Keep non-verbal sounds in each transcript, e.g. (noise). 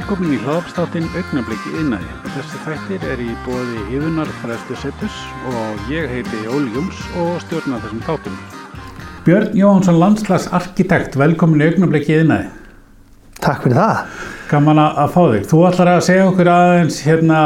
Velkomin í hlaðapstáttinn Augnabliki innæði. Þessi þættir er í bóði Íðunar Fræstu Settus og ég heiti Óli Júms og stjórna þessum þáttum. Björn Jóhansson, landslags arkitekt, velkomin í Augnabliki innæði. Takk fyrir það. Gaman að fá þig. Þú ætlar að segja okkur aðeins hérna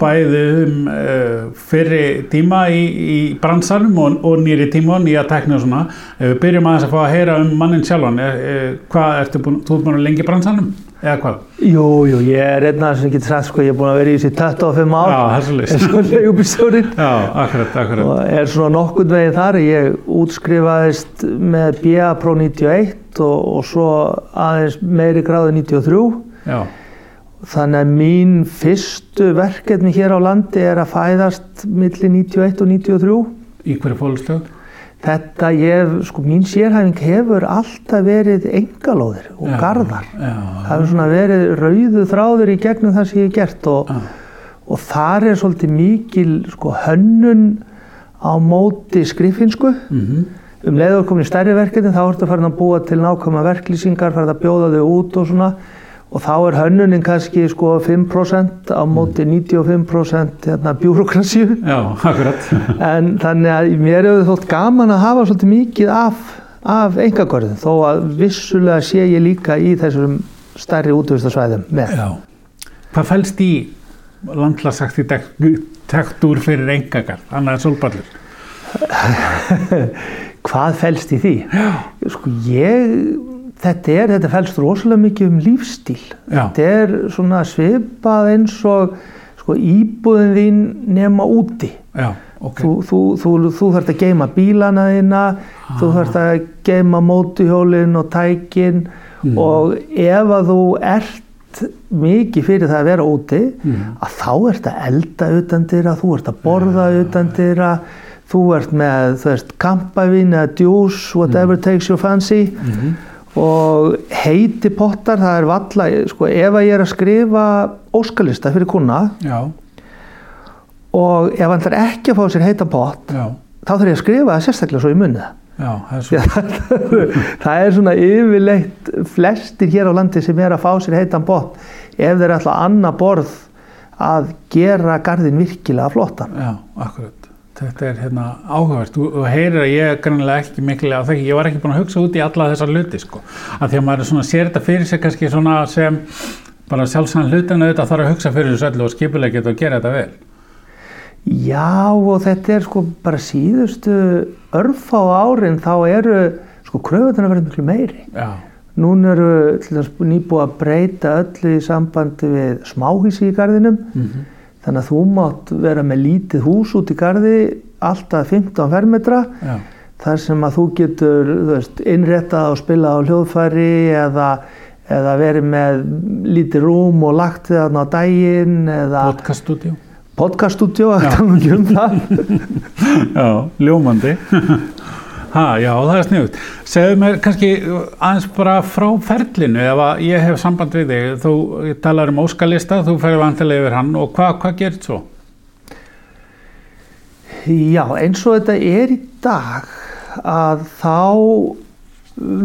bæði um uh, fyrri tíma í, í bransanum og, og nýri tíma og nýja tekni og svona. Uh, við byrjum aðeins að fá að heyra um mannin sjálfan. Uh, hvað ertu búin, þú ert búin að lengi bransanum? Eða hvað? Jú, jú, ég er einna sem getur sagt sko, ég er búin að vera í þessi 25 ár. Já, list. Er svona leigubílstjórinn. Já, akkurat, akkurat. Og er svona nokkurn veginn þar. Ég útskrifaðist með BA Pro 91 og, og svo aðeins meiri gráði 93. Já, Þannig að mín fyrstu verkefni hér á landi er að fæðast milli 91 og 93. í hverju fólustöð? Þetta, ég, sko, mín sérhæfing hefur alltaf verið engalóðir og Já, garðar. Já, Það hefur svona verið rauðu þráður í gegnum það sem ég hef gert og, já, og þar er svolítið mikil sko, hönnun á móti skrifinsku. mhm, Um leiður komin í stærri verkefni þá ertu farin að búa til nákvæma verklýsingar, farin að bjóða þau út og svona og þá er hönnunin kannski sko 5% á móti 95% hérna, bjúrokrasíu (laughs) já, akkurat. (laughs) en þannig að mér hefur þótt gaman að hafa svolítið mikið af, af engagörðum þó að vissulega sé ég líka í þessum stærri útvistasvæðum með. Já. Hvað fælst í landslagsarkitektur fyrir engagar, annað en sólballur? (laughs) Hvað fælst í því? Sko ég, þetta er, þetta fælst rosalega mikið um lífstíl. Já. Þetta er svona svipað eins og sko íbúðin þín nema úti. Já, ok. Þú, þú, þú, þú þarft að geima bílana þína, þú þarft að geima mótuhjólinn og tækin Mm. og ef að þú ert mikið fyrir það að vera úti, Mm. að þá ert að elda utan dyra, þú ert að borða utan dyra, þú ert með, þú veist, kampavín eða djús, whatever takes your fancy Mhm. Og heiti pottar, það er valla, sko, ef að ég er að skrifa óskalista fyrir kuna Já, og ef hann þarf ekki að fá sér heitan pott, já, þá þarf ég að skrifa það sérstaklega svo í munnið. já, það er (laughs) það er svona yfirleitt flestir hér á landi sem er að fá sér heitan pott ef þeir ætla að annað borð að gera garðin virkilega flottan. Já, akkurat. Þetta er hérna áhugavert. Þú, þú heyrir að ég er grannlega ekki mikilvæg á þekki. Ég var ekki búin að hugsa út í alla þessar hluti, sko. Af því að maður er svona, sér þetta fyrir sig kannski svona sem bara sjálfsæðan hlutin auðvitað þarf að hugsa fyrir þessu öllu og skipulega geta að gera þetta vel. Já og þetta er sko bara síðustu örfá árin þá eru sko kröfutina verið miklu meiri. Já, Nún eru nýbúið að breyta öllu í sambandi við smáhísi í garðinum. mhm, Þannig að þú mátt vera með lítið hús út í garði alltaf 15 fermetra já, þar sem að þú getur þú veist, innréttað og spilað á hljóðfæri eða, eða verið með lítið rúm og lagt þið þarna á daginn podcaststudio. podcaststudio, það er ekki um það. Já, ljómandi. (laughs) Ha, já, það er sniðut. Segðu mér kannski aðeins bara frá ferlinu ef að ég hef samband við þig. Þú talar um óskalista, þú ferði vantilega yfir hann og hvað hva gerist svo? Já, eins og þetta er í dag að þá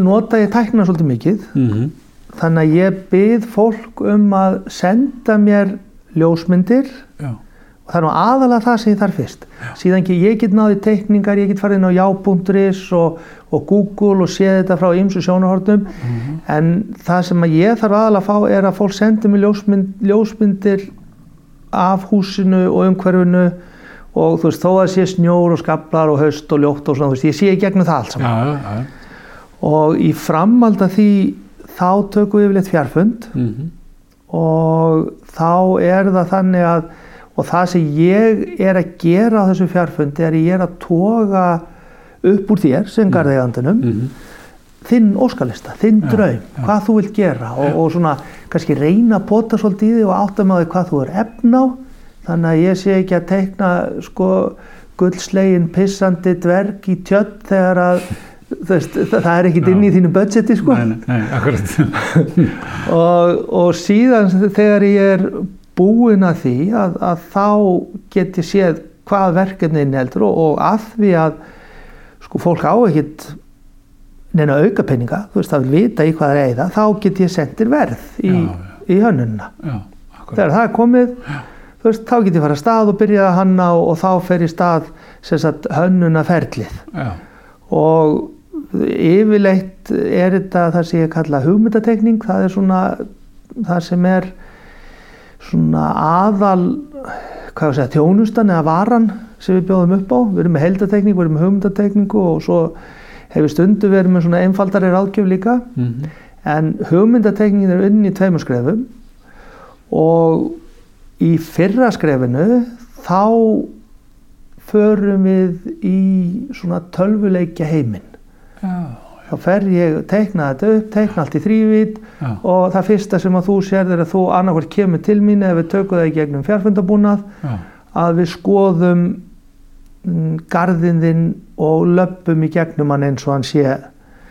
nota ég tækna svolítið mikið Mm þannig að ég byrð fólk um að senda mér ljósmyndir það er nú aðalega það sem ég þarf fyrst. Síðan ekki, ég get náði teikningar ég get farið inn á já.is og, og Google og séð þetta frá ymsu sjónahornum en það sem að ég þarf aðalega að fá er að fólk sendi mér ljósmynd, ljósmyndir af húsinu og umhverfinu og þú veist þó að sé snjór og skablar og haust og ljótt og svona þú veist ég sé í gegnum það allt já, saman. Já, já. og í framhald af því þá tökum við yfirleitt fjarfund. Mm og þá er það þannig að og það sem ég er að gera á þessu fjarfundi er að ég er að toga upp úr þér sem garðegandunum -hmm. þinn óskalista, þinn Já, draum, já. hvað þú vilt gera og, og svona kannski reyna að pota svolítið í því og átta með því hvað þú er efn á þannig að ég sé ekki að teikna sko gullslegin pissandi dverg í tjött þegar að veist, það er ekkit inn í þínu budgeti sko Nei, nei, nei, akkurat. (laughs) og, og síðan þegar ég er búinn að því að, að þá get ég séð hvað verkefnin heldur og, og að því að sko fólk á ekkit neina auka peninga, þú veist, það vil vita í hvað það er eða, þá get ég sendir verð í, Já, í hönnunna já, þegar það er komið þú veist, þá get ég fara að stað og byrja að hanna og, og þá fer í stað sem sagt hönnuna ferlið Já, og yfirleitt er þetta það sem ég kalla hugmyndatekning það er svona það sem er svona aðal segja, þjónustan eða varan sem við bjóðum upp á. Við erum með heldatekning, við erum með hugmyndatekningu og svo hefur stundu verið með svona einfaldari ráðgjöf líka. Mhm, en hugmyndatekningin er unni í tveimur skrefum og í fyrra skrefinu þá förum við í svona tölvuleikja heiminn. Já, þá fer ég teikna þetta upp, teikna allt í þrývít já, og það fyrsta sem að þú sér er að þú annarkvært kemur til mín ef við tökum það í gegnum fjárfundabúnað já, að við skoðum mm, garðinn þinn og löpum í gegnum hann eins og hann sé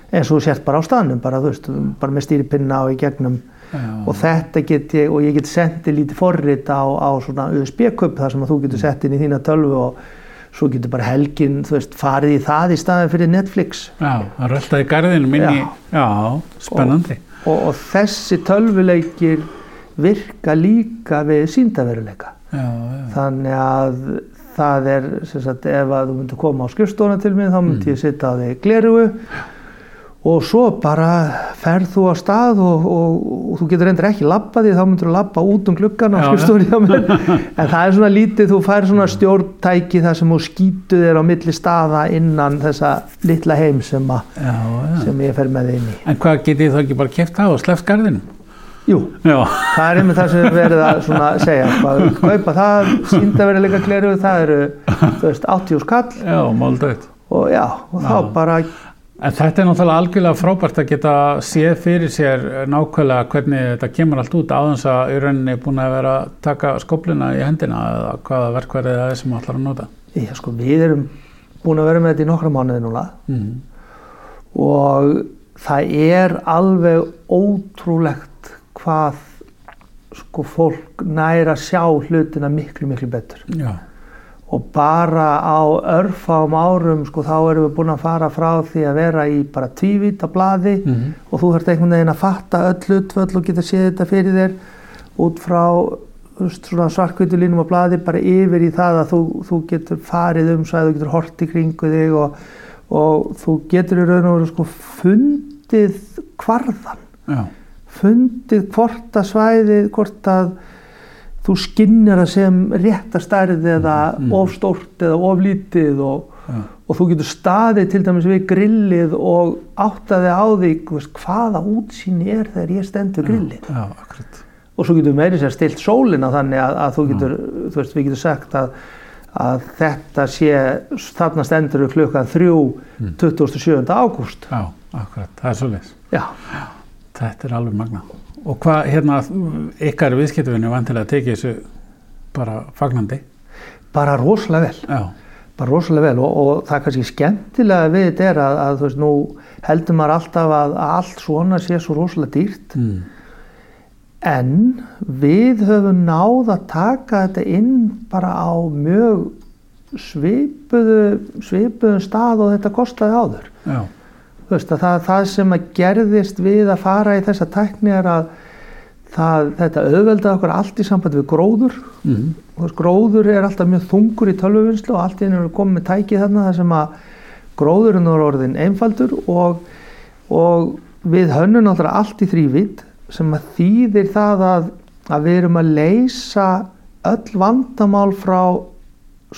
eins og þú sért bara á staðnum bara, veist, bara með stýripinna og í gegnum. Já, og þetta get ég og ég get sendið lítið forrit á, á svona USB-kupp þar sem að þú getur sett inn í þína tölvu og svo getur bara helgin þú veist, farið í það í staðin fyrir Netflix. Já, það röldaði garðinu minni, já, spennandi. og, og þessi tölvuleikir virka líka við síndaveruleika Já, já, þannig að það er sem sagt ef að þú myndir koma á skrifstofuna til mér þá myndi ég sitta á því glerugu og svo bara ferð þú á stað og, og, og þú getur endur ekki labba því þá myndir þú labba út um gluggan á skrifstofunni hjá mér. (laughs) En það er svona lítið, þú fær svona stjórntæki þar sem þú skýtu þér á milli staða innan þessa litla heim sem, að, já, já. sem ég fer með þig inn í. En hvað getið þá ekki bara keft það og sleppt garðinu? Jú, Já, það er einmitt það sem verið að svona segja hvað, kaupa það, síndaveruleika glerugu það eru, þú veist, 80 skall já, máldauð. og já, og þá bara En þetta er náttúrulega algjörlega frábært að geta séð fyrir sér nákvæmlega hvernig þetta kemur allt út áðans að í rauninni búin að vera að taka skopluna í hendina eða hvaða verkverðið það er sem allar að nota. Já, sko, við erum búin að vera með þetta í nokkra mánuði núna Mm. og það er alveg ótrúlegt hvað sko, fólk næra sjá hlutina miklu, miklu betur. Já, Og bara á örfám árum, sko, þá erum við búin að fara frá því að vera í bara tvívíta blaði. Mhm. og þú þarft einhvern veginn að fatta öll hlutföll og geta séð þetta fyrir þér út frá þú veist, svona svarkvítu línum á blaði bara yfir í það að þú, þú getur farið um að þú getur hort í kringu þig og, og þú getur í raun og veru sko fundið kvarðan, já, fundið hvort að svæðið, hvort að þú skinnir það sem rétta stærð eða Mhm. of stórt eða of lítið og, já, og þú getur staðið til dæmis við grillið og áttaði á því veist, hvaða útsýni er þegar ég stend við grillið já, akkurat. og svo getur meiri sér stilt sólina þannig að, að þú getur, þú veist, við getur sagt að, að þetta sé þarna stendur við klukkan 3 27. ágúst Já, akkurat, það er svolítið. já, Þetta er alveg magna. Og hvað, hérna, ykkar viðskiptuvinu vantilega tekið þessu bara fagnandi? bara rosalega vel Já, bara rosalega vel og, og það kannski skemmtilega við þetta er að, að þú veist, nú heldur maður alltaf að, allt svona sé svo rosalega dýrt mm. En við höfum náð að taka þetta inn bara á mjög svipuðu, svipuðum stað og þetta kostaði áður. já, veist að það, það sem að gerðist við að fara í þessa tækni er að það, þetta auðveldaði okkur allt í samband við gróður. mm. Þú veist, gróður er alltaf mjög þungur í tölvuvinnslu og allt í einu er komið með tæki þarna þar sem að gróðurinn er orðin einfaldur og, og við hönnum alltaf allt í þrývít sem að þýðir það að, að við erum að leysa öll vandamál frá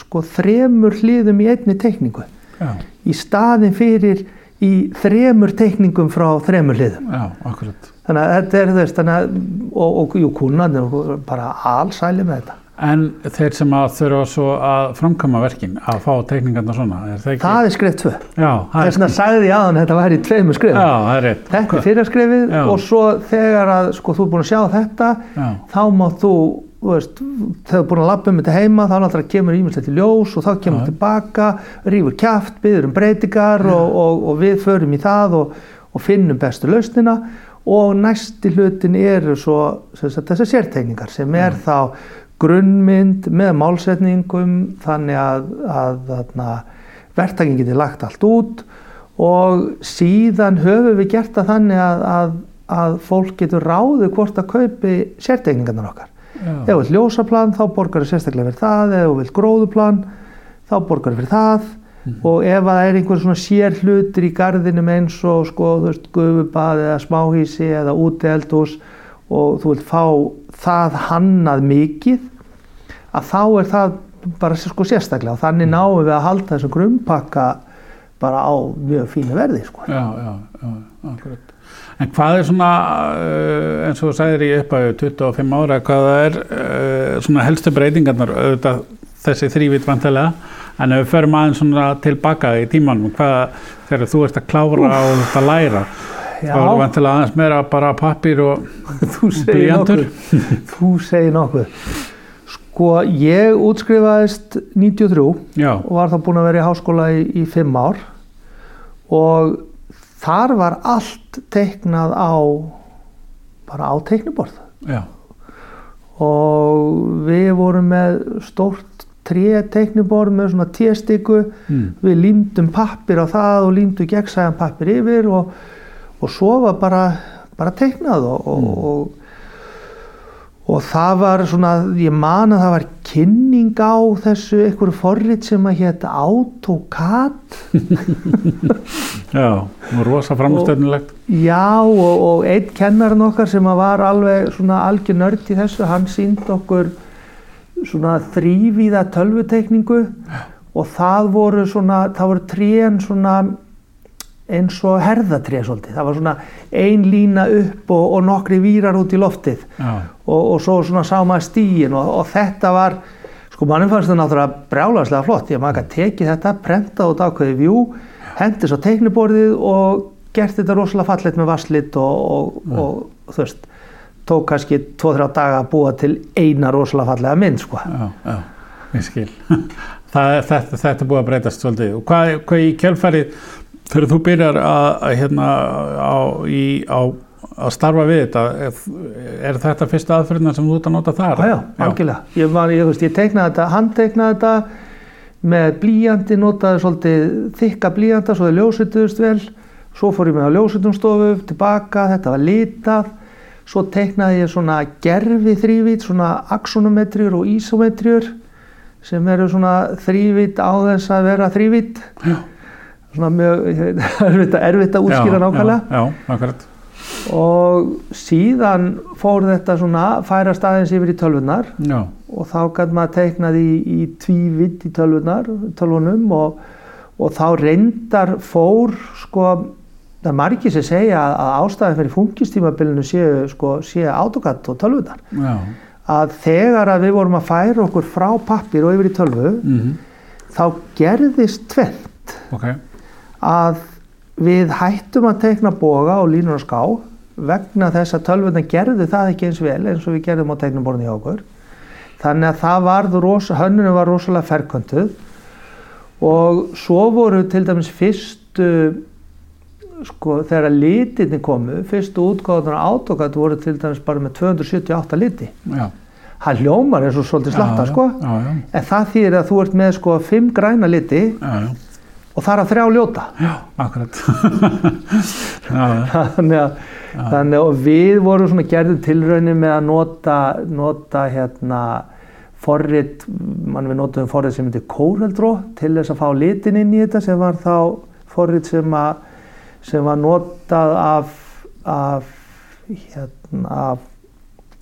sko þremur hliðum í einni teikningu já, í staðin fyrir í þremur teikningum frá þremur hliðum já, akkurat. þannig að þetta er þess þannig að og, og jú, kúnan er bara allsæli með þetta En þeir sem að þurfa svo að framkama verkin, að fá teikningarna svona, er það ekki? það er skref tvö Já, það þess vegna sagði ég aðan að þetta væri í tveimur Já, skrefum það er rétt. þetta er fyrra skrefið Já. og svo þegar að sko þú er búin að sjá þetta Já, þá þú, þú veist, þegar þú er búin að lappa um þetta heima þá náttúrulega kemur ímjömslegt í ljós og þá kemur Já. tilbaka, rýfur kjaft, byður um breytingar og, og, og við förum í það og, og finnum bestu lausnina og næsti hlutin eru svo þessar sértegningar sem er þá grunnmynd með málsetningum þannig að, að, að verktakin geti lagt allt út og síðan höfum við gert það þannig að, að, að fólk getur ráðið hvort að kaupi sértegningarnar okkar. Ef þú vilt ljósaplan þá borgar þú sérstaklega fyrir það, ef þú vilt gróðuplan þá borgar þú fyrir það. Og ef það er einhver svona sér hlutir í gardinum eins og sko, þú veist, gufubað eða smáhísi eða úteeldhús og þú vilt fá það hannað mikið að þá er það bara sko sérstaklega. Og þannig náum við að halda þessum grunnpakka bara á mjög fínu verði sko. Já, já, já, akkurat. En hvað er svona, uh, eins og þú sagðir í upphæðu 25 ára, hvað er uh, svona helstu breytingarnar, auðvitað þessi þrývit vantilega, en ef við förum aðeins svona tilbaka í tímanum, hvað, þegar þú ert að klára og þetta læra, Já. þá er vantilega aðeins meira bara pappir og (laughs) nokkuð. Þú segir nokkuð. Sko, ég útskrifaðist 93 Já, og var þá búinn að vera í háskóla í, í fimm ár og þar var allt teiknað á bara á teikniborð. Já, og við vorum með stórt tré teikniborð með svona téstíku mm. við límdum pappir á það og límdum gegnsæðan pappir yfir og, og svo var bara, bara teiknað og, og, og, og það var svona, ég man að það var kynning á þessu einhverju forrit sem að hétt AutoCAD (laughs) já, og rosa framstöðnilegt. já og, og einn kennarinn okkar sem að var alveg svona algjör nörd í þessu, hann sínd okkur svona þrývíða tölvuteikningu. Og það voru svona, það voru trén svona eins og herðatré svolítið, það var svona ein lína upp og, og nokkri vírar út í loftið og, og svo svona sá maður stíin og, og þetta var, sko mannum fannst það náttúrulega brjálagslega flott, ég maður ekki tekið þetta, prentað út ákveði vjú, hendis á teikniborðið og gert þetta rosalega fallegt með vasslit og, og, og þú veist, tók kannski 2-3 daga að búa til eina rosalega fallega mynd, sko. já, já, ég skil. (laughs) Það, þetta, þetta er búið að breytast svolítið. Og hvað, hvað í kjölfarið, þegar þú byrjar að, að hérna á, í, á, að starfa við þetta, er, er þetta fyrsta aðferðina sem þú ert að nota þar? Já, já, algjörlega. Ég, var, ég, veist, ég teiknaði þetta, handteiknaði þetta með blíjandi, notaði svolítið þykka blíjanda svo þau ljósituðust vel. Svo fór ég með á ljósitumstofu tilbaka, þetta var litað. Svo teiknaði ég svona gerfi þrývít, svona axonometriur og isometriur sem eru svona þrývít á þess að vera þrývít. Svona mjög (laughs) erfitt, erfitt að útskýra nákvæmlega. Já, já, og síðan fór þetta svona færa staðins yfir í tölvunar Já, og þá gæti maður teiknað í, í tvívitt í tölvunar, tölvunum. Og, og þá reyndar fór sko, það er margir sem segja að, ástæðan fyrir funkistímabilinu séu, sko, séu autokatt og tölvunar já, að þegar að við vorum að færa okkur frá pappir og yfir í tölvu mhm, þá gerðist tvennt. Ok, að við hættum að teikna boga og línur og ská vegna þess að tölvuna gerði það ekki eins vel eins og við gerðum á teiknuborðinu hjá okkur. Þannig að það varð rosa, hönnunum var rosalega ferköntuð og svo voru til dæmis fyrstu sko þegar litinni komu fyrstu útgáðunar átokat voru til dæmis bara með 278 liti. Já. það hljómar eins og svolítið slatta sko. Já, já, en það þýðir að þú ert með sko 5 græna liti já, já, og það er að þrjá ljóta. Já, akkurat. já, (laughs) já, þannig að, þannig að við vorum svona gerðum tilraunir með að nota, nota hérna forrit, mann við notum forrit sem heitir Corel til þess að fá litin inn í þetta sem var þá forrit sem, að, sem var notað af, af, hérna, af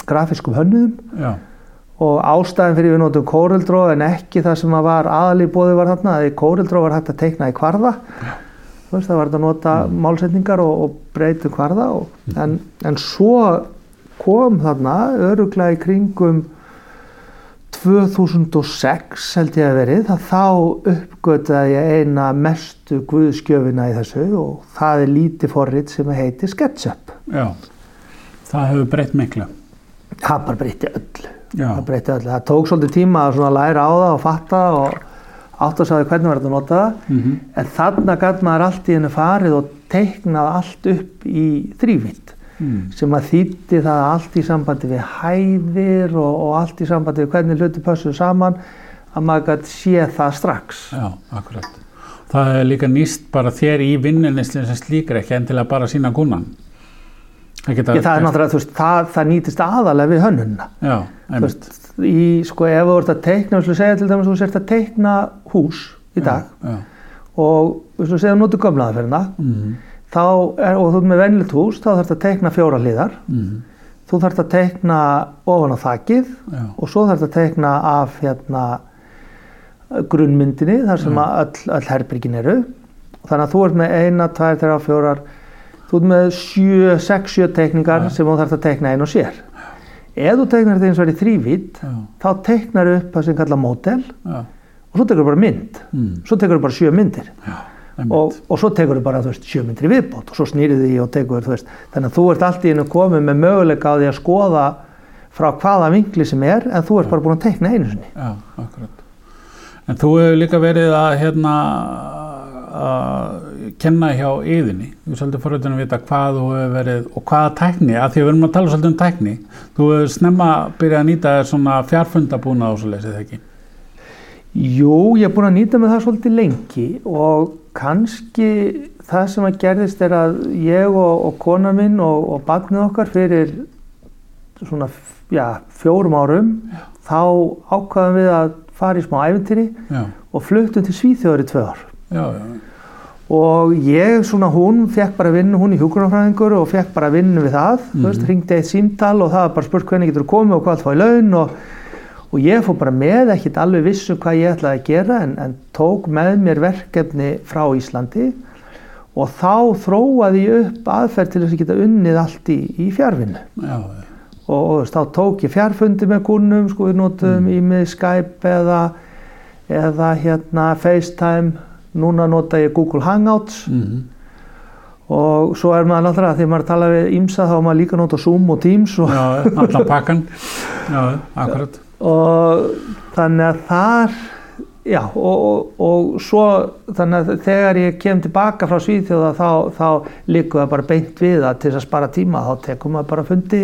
grafiskum hönnuðum. Já, og ástæðin fyrir við notum Draw en ekki það sem að var aðalí bóði var þarna að í Corel Draw var hægt að teikna í kvarða veist það var hægt að nota málsetningar og, og breytum kvarða og, en, en svo kom þarna öruglega í kringum 2006 held ég að verið það þá uppgötaði ég eina mestu guðskjöfina í þessu og það er lítið forrit sem heitir SketchUp já. Það hefur breytt miklu. það bara breytti öllu það breytti öllu. Það tók svolítið tíma að læra á það og fatta og átt að sagði hvernig var þetta að nota það. mhm, En þarna gæti maður allt í hennu farið og teiknað allt upp í þrývitt mm, sem að þýtti það allt í sambandi við hæðir og, og allt í sambandi við hvernig hluti pössuðu saman að maður gæti sé það strax. já, akkurat. Það er líka nýst bara þér í vinninnislinn sem slíkir ekki endilega bara sína kúnan. Það, geta, Ég, það er veist, það, það nýtist aðalega við hönnunna. Já. Veist, í, sko, ef þú ert að teikna, við slúið segja til dæmis, þú sért að teikna hús í dag Já, og við slúið segja að notu gömlaðaferðina, mm, þá er, og þú ert með venlilegt hús, þá þarfst að teikna fjóra hliðar, mm, þú þarfst að teikna ofan á þakið já, og svo þarfst að teikna af hérna grunnmyndinni þar sem öll, öll herbyrgin eru. Þannig að þú ert með eina, tvær, þrjá, fjórar þú ert með sjö, sex, sjö teikningar Já. sem þú þarfst að teikna einn og sér ef þú teiknar þetta eins og er í þrývít já, þá teiknar upp það sem kalla mótel já, og svo tekur bara mynd. Mm, svo tekur bara sjö myndir. Já, og, og svo tekur bara þú veist, sjö myndir viðbót og svo snýrið því og tekur þú veist, þannig að þú ert allt í einu komið með möguleika á því að skoða frá hvaða vinkli sem er en þú ert bara búin að teikna einu sinni. Já, akkurat. En þú hefur líka verið að hérna að kenna hjá yðinni. Þú er svolítið forröndin að vita hvað þú hefur verið og hvaða tækni, að því við erum að tala svolítið um tækni. Þú hefur snemma byrjað að nýta þér svona fjárfundabúna og svo leysið ekki. Jú, ég er búin að nýta með það svolítið lengi og kannski það sem að gerðist er að ég og, og kona minn og, og barnið okkar fyrir svona já, fjórum árum þá ákvaðum við að fara í smá æfintýri Já, og fluttum til Svíþjóður í tvö ár. já, já, Og ég, svona hún, fekk bara vinnu, hún í hjúgrunarfræðingur og fekk bara vinnu við það, þú veist, ringdi eitt símtal og það var bara spurt hvernig getur þú komið og hvað þú fáið laun og, og ég fór bara með, ekkert alveg vissu hvað ég ætlaði að gera en, en tók með mér verkefni frá Íslandi og þá þróaði ég upp aðferð til þess að geta unnið allt í, í fjárvinnu. já, já, Og, og þá tók ég fjárfundi með kunnum, sko við notum í með Skype eða, eða hérna FaceTime, núna nota ég Google Hangouts mhm, og svo er maður náttúrulega þegar maður tala við ímsa þá er maður líka nota Zoom og Teams og, já, allan pakkan. Já, akkurat. og þannig að þar já og, og, og svo þannig að þegar ég kem tilbaka frá Svíþjóða þá, þá líku það bara beint við að til þess að spara tíma þá tekum maður bara fundi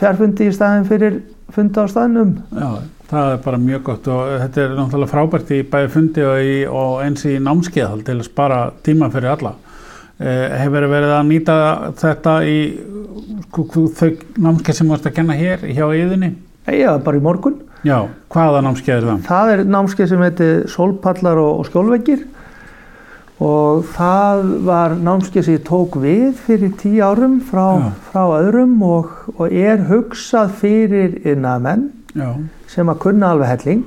fjárfundi í staðin fyrir fundi á staðnum Já, það er bara mjög gott og þetta er náttúrulega frábært í bæði fundi og, í, og eins í námskeiðal til að spara tíma fyrir alla. Eh, hefur verið að nýta þetta í sko, þau námskeið sem þú ert að kenna hér hjá yðinni? var bara í morgun Já, hvaða námskeið er það? það er námskeið sem heitir sólpallar og, og skjólveggir og það var námskeið sem ég tók við fyrir tíu árum frá, frá öðrum og, og er hugsað fyrir innamenn sem að kunna alveg helling.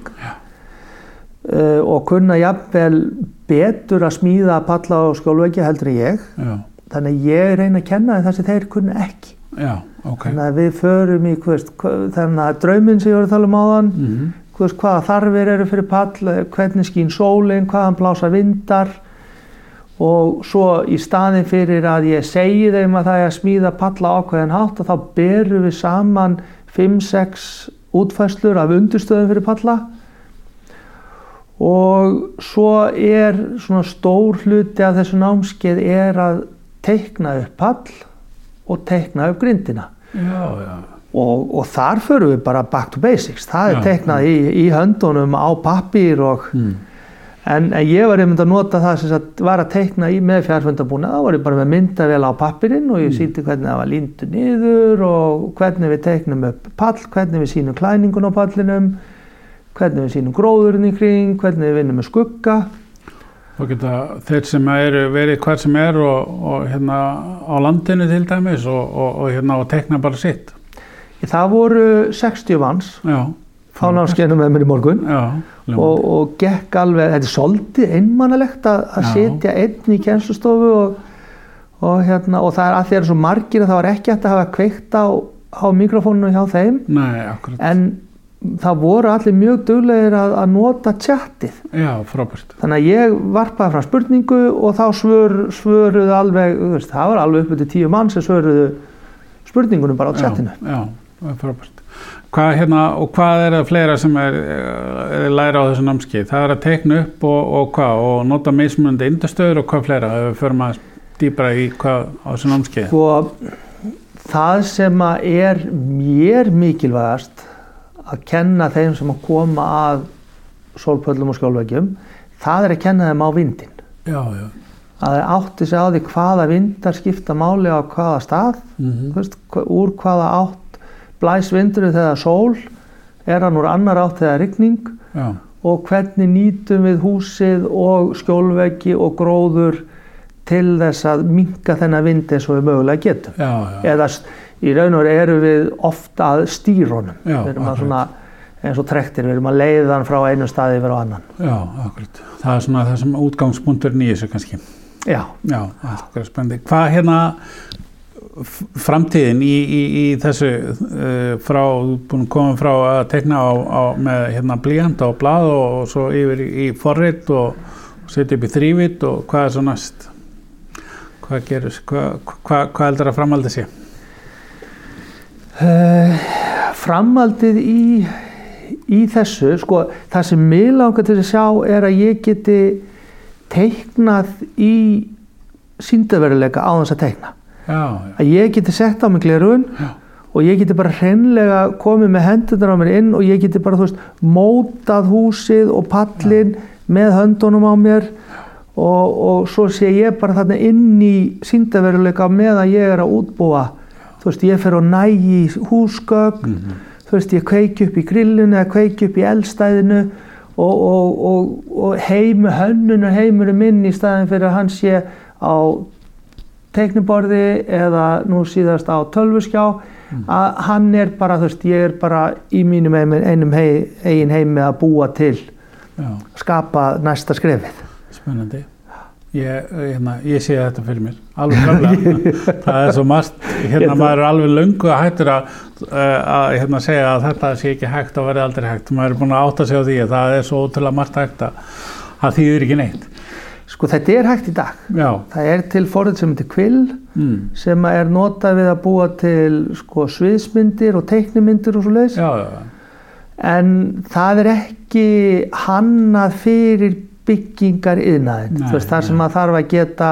Uh, og kunna jafnvel betur að smíða palla og skjólveggi heldur en ég. Já, þannig að ég reyna að kenna það sem þeir kunna ekki. Já, ok. þannig að við förum í veist, þannig að drauminn sem ég voru að tala um áðan. Mm Þú veist, hvaða þarfir eru fyrir pall, hvernig skín sólinn, hvaðan blása vindar og svo í staðin fyrir að ég segi þeim að það er að smíða palla ákveðin hátt og þá berum við saman 5-6 útfæslur af undurstöðum fyrir palla. Og svo er svona stór hluti af þessu námskeið er að teikna upp pall og teikna upp grindina. Já, já, og, og þar förum við bara back to basics. Það er Já, teiknað í, í höndunum á pappír og, mm. En, ég var einmitt að nota það sem sagt, var að teikna í með fjárfundabúna þá var ég bara með myndavél á pappirinn og ég sýndi hvernig það var líndu niður og hvernig við teiknum upp pall hvernig við sýnum klæningun á pallinum hvernig við sýnum gróðurinn í kring hvernig við vinnum með skugga. Þá geta þeir sem eru verið hver sem er og, og hérna á landinu til dæmis og, og, og hérna og tekna bara sitt. það voru 60 manns. Já, á námskeiðinu með mér í morgun. Já, og, og gekk alveg, þetta er svolítið einmannalegt að, að setja einn í kennslustofu og, og, hérna, og það er að því að svo margir að það var ekki hægt að hafa kveikt á, á mikrofónu hjá þeim. Nei, en það voru allir mjög duglegir að, að nota tjattið Já, frábært. þannig að ég varpaði fram spurningu og þá svör, svöruðu alveg veist, það var alveg uppið til tíu mann sem svöruðu spurningunum bara á tjattinu Já, já, frábært. Hvað, hérna, og hvað er það fleira sem er, er læra á þessu námskeið? Það er að tekna upp og, og hvað og nota mismunandi indastöður og hvað fleira? Ef við förum að dýbra í hvað á þessu námskeið. Sko, það sem er mér mikilvægast að kenna þeim sem að koma að sólpöllum og skjólvegjum, það er að kenna þeim á vindin. Já, já, að það átti sig á því hvaða vindar skipta máli á hvaða stað Mhm. þú veist, úr hvaða átt blæs vindurinn þegar sól er hann úr annar átt þegar rigning Já, og hvernig nýtum við húsið og skjólveggi og gróður til þess að minka þennan vind eins og við mögulega getum. Já, eða í raun og veru erum við ofta að stýrónum við erum að svona eins og trektir, við erum að leiða hann frá einu staði yfir á annan. Já, akkurat. Það er svona það sem útgangspunkturinn í þessu kannski. já, Já, það er spennandi. Hvað hérna framtíðin í, í, í þessu uh, frá, búin koma frá að tekna á, á, með hérna blíjant og blað og, og svo yfir í, forrit og, og setja upp í þrývit og hvað er svo næst? Hvað gerur, hvað, hvað, hvað heldur að framaldi sé? Uh, framaldið í, í þessu, sko, það sem mig langar til að sjá er að ég geti teiknað í síndaveruleika á þess að teikna. Já, já, Að ég geti sett á mig glerun Já. og ég geti bara hreinlega komið með hendunar á mér inn og ég geti bara, þú veist, mótað húsið og pallin með höndunum á mér og, og svo sé ég bara þarna inn í síndaveruleika meðan ég er að útbúa. Þú veist, ég fer og nægi húsgögn þú veist, ég kveiki upp í grillinu eða kveiki upp í eldstæðinu og, og, og, og heimu hönnun og heimurinn minn í staðin fyrir að hann sé á teikniborði eða nú síðast á tölvuskjá að hann er bara, þú veist, ég er bara í mínum einum, hei, eigin heimi að búa til, já, skapa næsta skrefið. spennandi. Ég, hérna, ég sé þetta fyrir mér, alveg klálega. (laughs) það er svo margt, hérna maður er alveg löngu að hættur að, eh, að hérna, segja að þetta sé ekki hægt og verði aldrei hægt. Maður er búin að átta sig á því að það er svo ótrúlega margt hægt að það þýðir ekki neitt. Sko þetta er hægt í dag. Já, Það er til forrið sem heitir Quill mm. sem er notað við að búa til sko, sviðsmyndir og teiknimyndir og svo leiðis. já, já, En það er ekki hannað fyrir byggingar yðnaðin. Nei. sem maður þarf að geta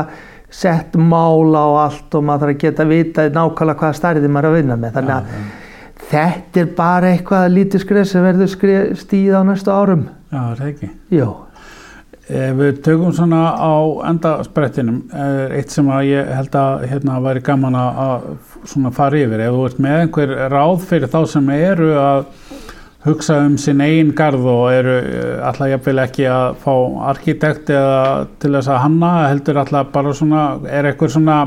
sett mála og allt og maður þarf að geta vita nákvæmlega hvaða starriði maður er að vinna með. Þannig að þetta er bara eitthvað lítið skref sem verður stíð á næstu árum. já, það er ekki. Jó. Ef við tökum svona á endasprettinum, er eitt sem að ég held að hérna væri gaman að svona fara yfir. Ef þú ert með einhver ráð fyrir þá sem eru að hugsa um sinn eigin garð og eru eh, alltaf jafnvel ekki að fá arkitekt eða til þess að hanna, heldur alltaf bara svona, er eitthvað svona,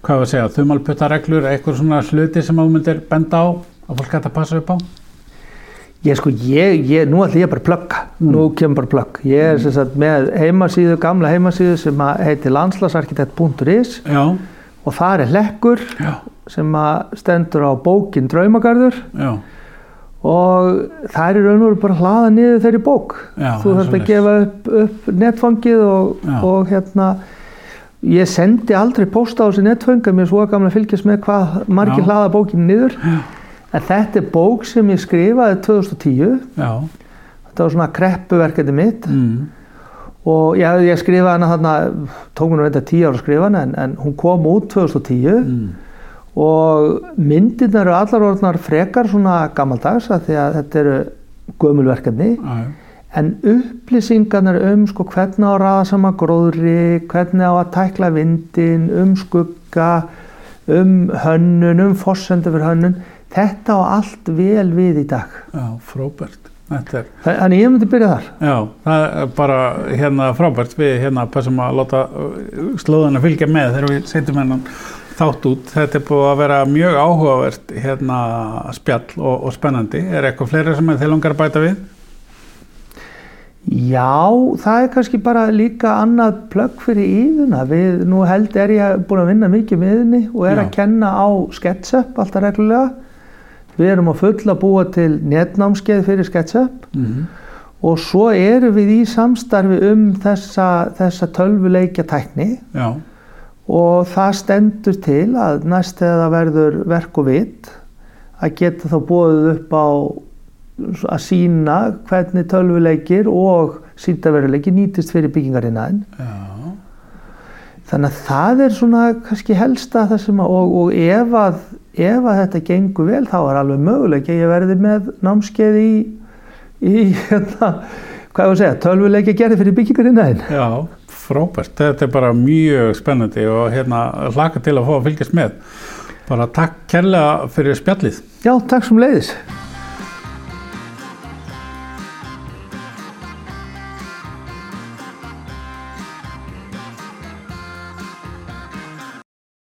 hvað var að segja, þumalputtareglur, eitthvað svona hluti sem þú myndir benda á að fólk hægt að passa upp á? Ég sko, ég, ég, nú ætlum ég bara að plugga, nú kemur bara plugg. Ég er sem sagt með heimasíðu, gamla heimasíðu sem að heiti landslagsarkitekt.is Já, og þar er hlekkur já, sem stendur á bókin Draumagarður já, og það er raun og veru bara að hlaða niður þeirri bók. Já, Þú það þarft að gefa upp, upp netfangið og, Já. og hérna, ég sendi aldrei posta á þessi netfang að mér svo gaman að fylgjast með hvað margir Já. hlaða bókinu niður. En þetta er bók sem ég skrifaði 2010 já, þetta var svona kreppuverkefni mitt. Mm, og já, ég skrifaði hana þarna tók mér tíu ára að skrifa hana en, en hún kom út 2010 mm, og myndirna eru allar orðnar frekar svona gammaldags að því að þetta eru gömulverkefni en upplýsingarnar um sko hvernig á að raða saman gróðri hvernig á að tækla vindin um skugga um hönnun, um fossendur fyrir hönnun þetta á allt vel við í dag Já, frábært. Þannig ég myndi byrja þar já, það er bara hérna frábært við hérna passum að láta slóðan að fylgja með þegar við setjum hennan þátt út. Þetta er búið að vera mjög áhugavert hérna spjall og, og spennandi. Er eitthvað fleira sem þið langar að bæta við? Já, það er kannski bara líka annað plögg fyrir íðuna. Við, nú held er ég búin að vinna mikið með íðunni og er Já. að kenna á SketchUp alltaf reglulega. Við erum að fulla búa til netnámskeið fyrir SketchUp. Mm og svo erum við í samstarfi um þessa, þessa tölvuleikja tækni Já, og það stendur til að næst þegar það verður verk og vit að geta þá búið upp á að sína hvernig tölvuleikir og síndaveruleiki nýtist fyrir byggingarinnaðin. já, Þannig að það er svona kannski helsta það sem að, og, og ef, að, ef að þetta gengur vel þá er alveg möguleik að ég verði með námskeið í, í hérna, hvað ég að segja, tölvuleiki gerði fyrir byggingarinnaðin. já, Frábært, þetta er bara mjög spennandi og hérna hlaka til að fá að fylgjast með. Bara takk kærlega fyrir spjallið. Já, takk sem leiðis.